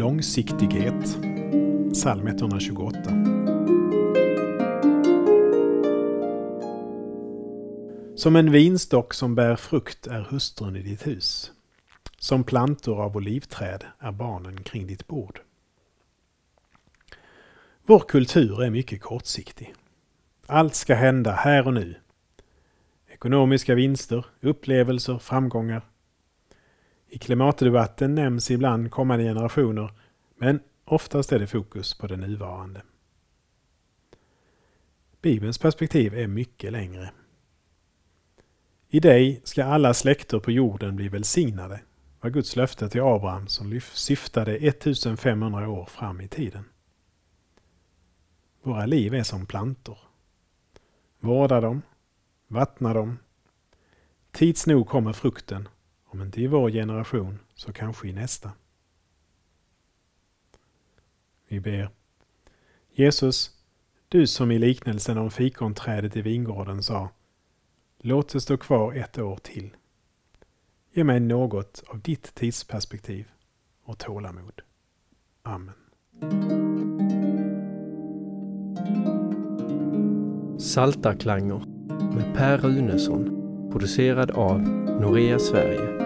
Långsiktighet. Psalm 128. Som en vinstock som bär frukt är hustrun i ditt hus. Som plantor av olivträd är barnen kring ditt bord. Vår kultur är mycket kortsiktig. Allt ska hända här och nu. Ekonomiska vinster, upplevelser, framgångar. I klimatdebatten nämns ibland kommande generationer, men oftast är det fokus på det nuvarande. Bibelns perspektiv är mycket längre. I dig ska alla släkter på jorden bli välsignade, var Guds löfte till Abraham som syftade 1500 år fram i tiden. Våra liv är som plantor. Vårda dem, vattna dem. Tids nog kommer frukten, om inte i vår generation så kanske i nästa. Vi ber. Jesus, du som i liknelsen om fikonträdet i vingården sa Låt det stå kvar ett år till. Ge mig något av ditt tidsperspektiv och tålamod. Amen. Saltarklanger med Per Runesson producerad av Norea Sverige